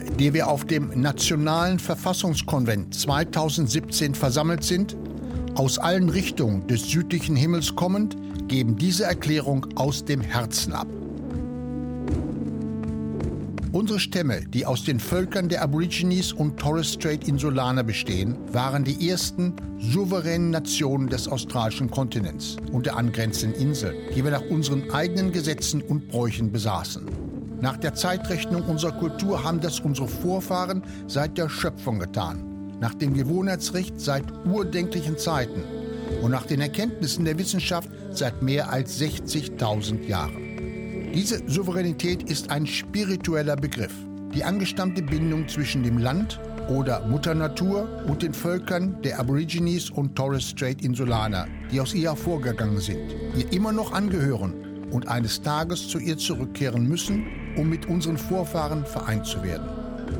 wir, die wir auf dem Nationalen Verfassungskonvent 2017 versammelt sind, aus allen Richtungen des südlichen Himmels kommend, geben diese Erklärung aus dem Herzen ab. Unsere Stämme, die aus den Völkern der Aborigines und Torres Strait Insulaner bestehen, waren die ersten souveränen Nationen des australischen Kontinents und der angrenzenden Inseln, die wir nach unseren eigenen Gesetzen und Bräuchen besaßen. Nach der Zeitrechnung unserer Kultur haben das unsere Vorfahren seit der Schöpfung getan, nach dem Gewohnheitsrecht seit urdenklichen Zeiten und nach den Erkenntnissen der Wissenschaft seit mehr als 60.000 Jahren. Diese Souveränität ist ein spiritueller Begriff. Die angestammte Bindung zwischen dem Land oder Mutter Natur und den Völkern der Aborigines und Torres Strait Insulaner, die aus ihr hervorgegangen sind, ihr immer noch angehören und eines Tages zu ihr zurückkehren müssen, um mit unseren Vorfahren vereint zu werden.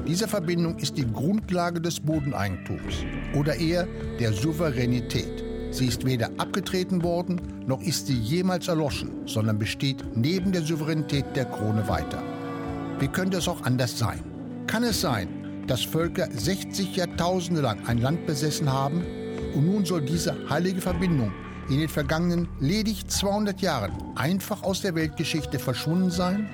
Diese Verbindung ist die Grundlage des Bodeneigentums oder eher der Souveränität. Sie ist weder abgetreten worden, noch ist sie jemals erloschen, sondern besteht neben der Souveränität der Krone weiter. Wie könnte es auch anders sein? Kann es sein, dass Völker 60 Jahrtausende lang ein Land besessen haben und nun soll diese heilige Verbindung in den vergangenen ledig 200 Jahren einfach aus der Weltgeschichte verschwunden sein?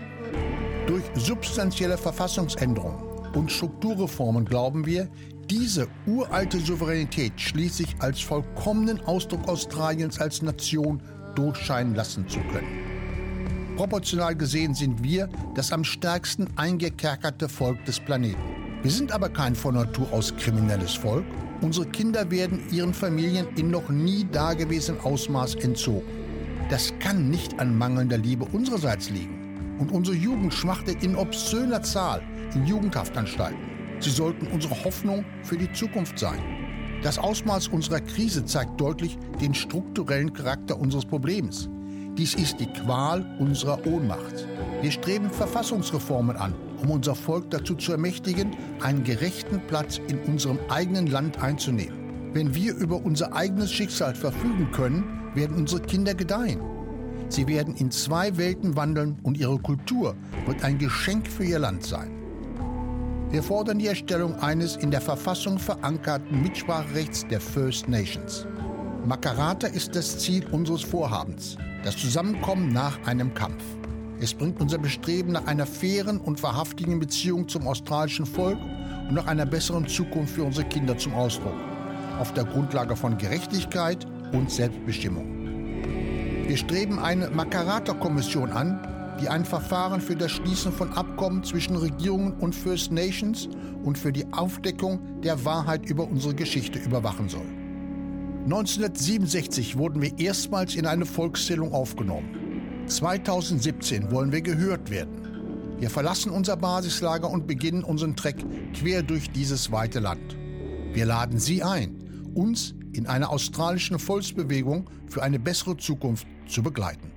Durch substanzielle Verfassungsänderungen und Strukturreformen glauben wir, diese uralte Souveränität schließlich als vollkommenen Ausdruck Australiens als Nation durchscheinen lassen zu können. Proportional gesehen sind wir das am stärksten eingekerkerte Volk des Planeten. Wir sind aber kein von Natur aus kriminelles Volk. Unsere Kinder werden ihren Familien in noch nie dagewesenem Ausmaß entzogen. Das kann nicht an mangelnder Liebe unsererseits liegen. Und unsere Jugend schmachtet in obszöner Zahl in Jugendhaftanstalten. Sie sollten unsere Hoffnung für die Zukunft sein. Das Ausmaß unserer Krise zeigt deutlich den strukturellen Charakter unseres Problems. Dies ist die Qual unserer Ohnmacht. Wir streben Verfassungsreformen an, um unser Volk dazu zu ermächtigen, einen gerechten Platz in unserem eigenen Land einzunehmen. Wenn wir über unser eigenes Schicksal verfügen können, werden unsere Kinder gedeihen. Sie werden in zwei Welten wandeln und ihre Kultur wird ein Geschenk für ihr Land sein. Wir fordern die Erstellung eines in der Verfassung verankerten Mitspracherechts der First Nations. Makarata ist das Ziel unseres Vorhabens, das Zusammenkommen nach einem Kampf. Es bringt unser Bestreben nach einer fairen und wahrhaftigen Beziehung zum australischen Volk und nach einer besseren Zukunft für unsere Kinder zum Ausdruck, auf der Grundlage von Gerechtigkeit und Selbstbestimmung. Wir streben eine Makarata-Kommission an, die ein Verfahren für das Schließen von Abkommen zwischen Regierungen und First Nations und für die Aufdeckung der Wahrheit über unsere Geschichte überwachen soll. 1967 wurden wir erstmals in eine Volkszählung aufgenommen. 2017 wollen wir gehört werden. Wir verlassen unser Basislager und beginnen unseren Treck quer durch dieses weite Land. Wir laden Sie ein, uns in einer australischen Volksbewegung für eine bessere Zukunft zu begleiten.